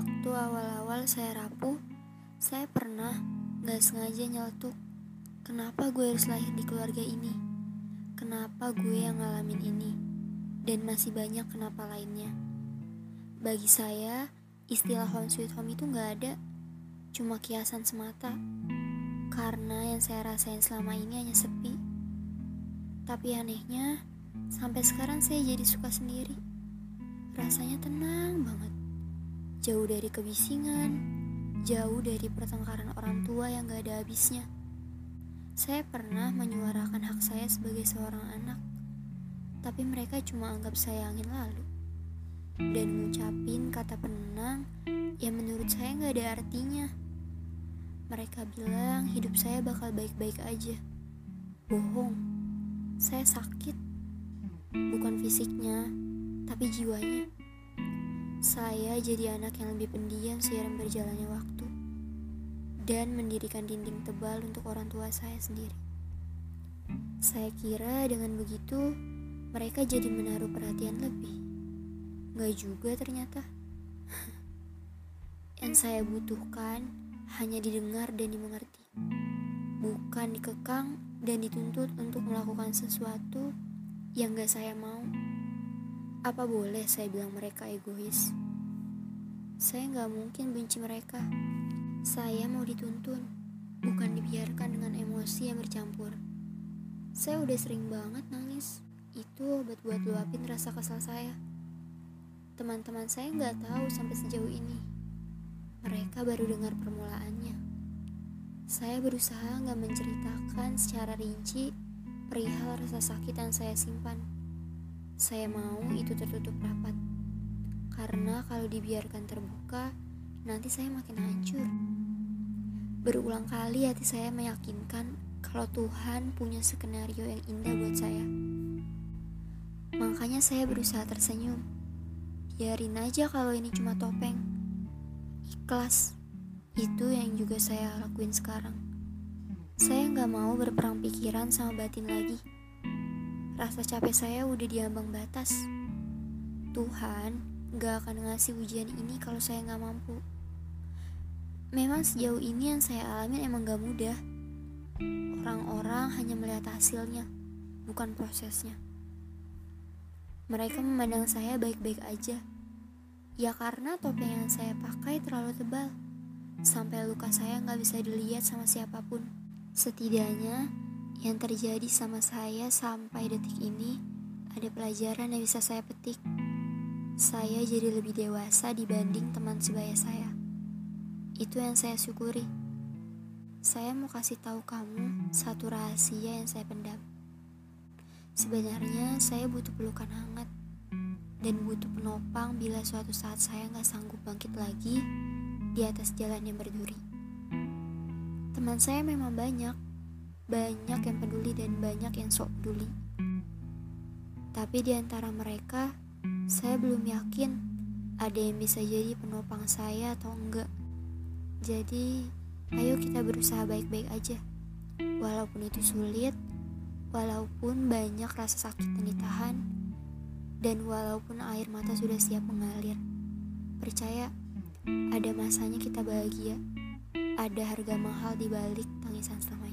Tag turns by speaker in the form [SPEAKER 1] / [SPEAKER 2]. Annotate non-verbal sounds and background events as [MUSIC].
[SPEAKER 1] Waktu awal-awal saya rapuh, saya pernah gak sengaja nyeletuk. Kenapa gue harus lahir di keluarga ini? Kenapa gue yang ngalamin ini? Dan masih banyak kenapa lainnya. Bagi saya, istilah home sweet home itu gak ada. Cuma kiasan semata. Karena yang saya rasain selama ini hanya sepi. Tapi anehnya, sampai sekarang saya jadi suka sendiri. Rasanya tenang banget. Jauh dari kebisingan, jauh dari pertengkaran orang tua yang gak ada habisnya. Saya pernah menyuarakan hak saya sebagai seorang anak, tapi mereka cuma anggap saya angin lalu. Dan ngucapin kata penenang yang menurut saya gak ada artinya. Mereka bilang hidup saya bakal baik-baik aja. Bohong, saya sakit. Bukan fisiknya, tapi jiwanya. Saya jadi anak yang lebih pendiam seiring berjalannya waktu dan mendirikan dinding tebal untuk orang tua saya sendiri. Saya kira dengan begitu mereka jadi menaruh perhatian lebih. Gak juga ternyata. [LAUGHS] yang saya butuhkan hanya didengar dan dimengerti. Bukan dikekang dan dituntut untuk melakukan sesuatu yang gak saya mau. Apa boleh saya bilang mereka egois? Saya nggak mungkin benci mereka. Saya mau dituntun, bukan dibiarkan dengan emosi yang bercampur. Saya udah sering banget nangis. Itu obat buat luapin rasa kesal saya. Teman-teman saya nggak tahu sampai sejauh ini. Mereka baru dengar permulaannya. Saya berusaha nggak menceritakan secara rinci perihal rasa sakit yang saya simpan saya mau itu tertutup rapat. Karena kalau dibiarkan terbuka, nanti saya makin hancur. Berulang kali hati saya meyakinkan kalau Tuhan punya skenario yang indah buat saya. Makanya saya berusaha tersenyum. Biarin aja kalau ini cuma topeng. Ikhlas. Itu yang juga saya lakuin sekarang. Saya nggak mau berperang pikiran sama batin lagi. Rasa capek saya udah di ambang batas. Tuhan gak akan ngasih ujian ini kalau saya gak mampu. Memang sejauh ini yang saya alami emang gak mudah. Orang-orang hanya melihat hasilnya, bukan prosesnya. Mereka memandang saya baik-baik aja. Ya karena topeng yang saya pakai terlalu tebal. Sampai luka saya gak bisa dilihat sama siapa pun. Setidaknya yang terjadi sama saya sampai detik ini ada pelajaran yang bisa saya petik. Saya jadi lebih dewasa dibanding teman sebaya saya. Itu yang saya syukuri. Saya mau kasih tahu kamu satu rahasia yang saya pendam. Sebenarnya saya butuh pelukan hangat dan butuh penopang bila suatu saat saya nggak sanggup bangkit lagi di atas jalan yang berduri. Teman saya memang banyak, banyak yang peduli dan banyak yang sok peduli. Tapi di antara mereka, saya belum yakin ada yang bisa jadi penopang saya atau enggak. Jadi, ayo kita berusaha baik-baik aja. Walaupun itu sulit, walaupun banyak rasa sakit yang ditahan, dan walaupun air mata sudah siap mengalir. Percaya, ada masanya kita bahagia. Ada harga mahal di balik tangisan selama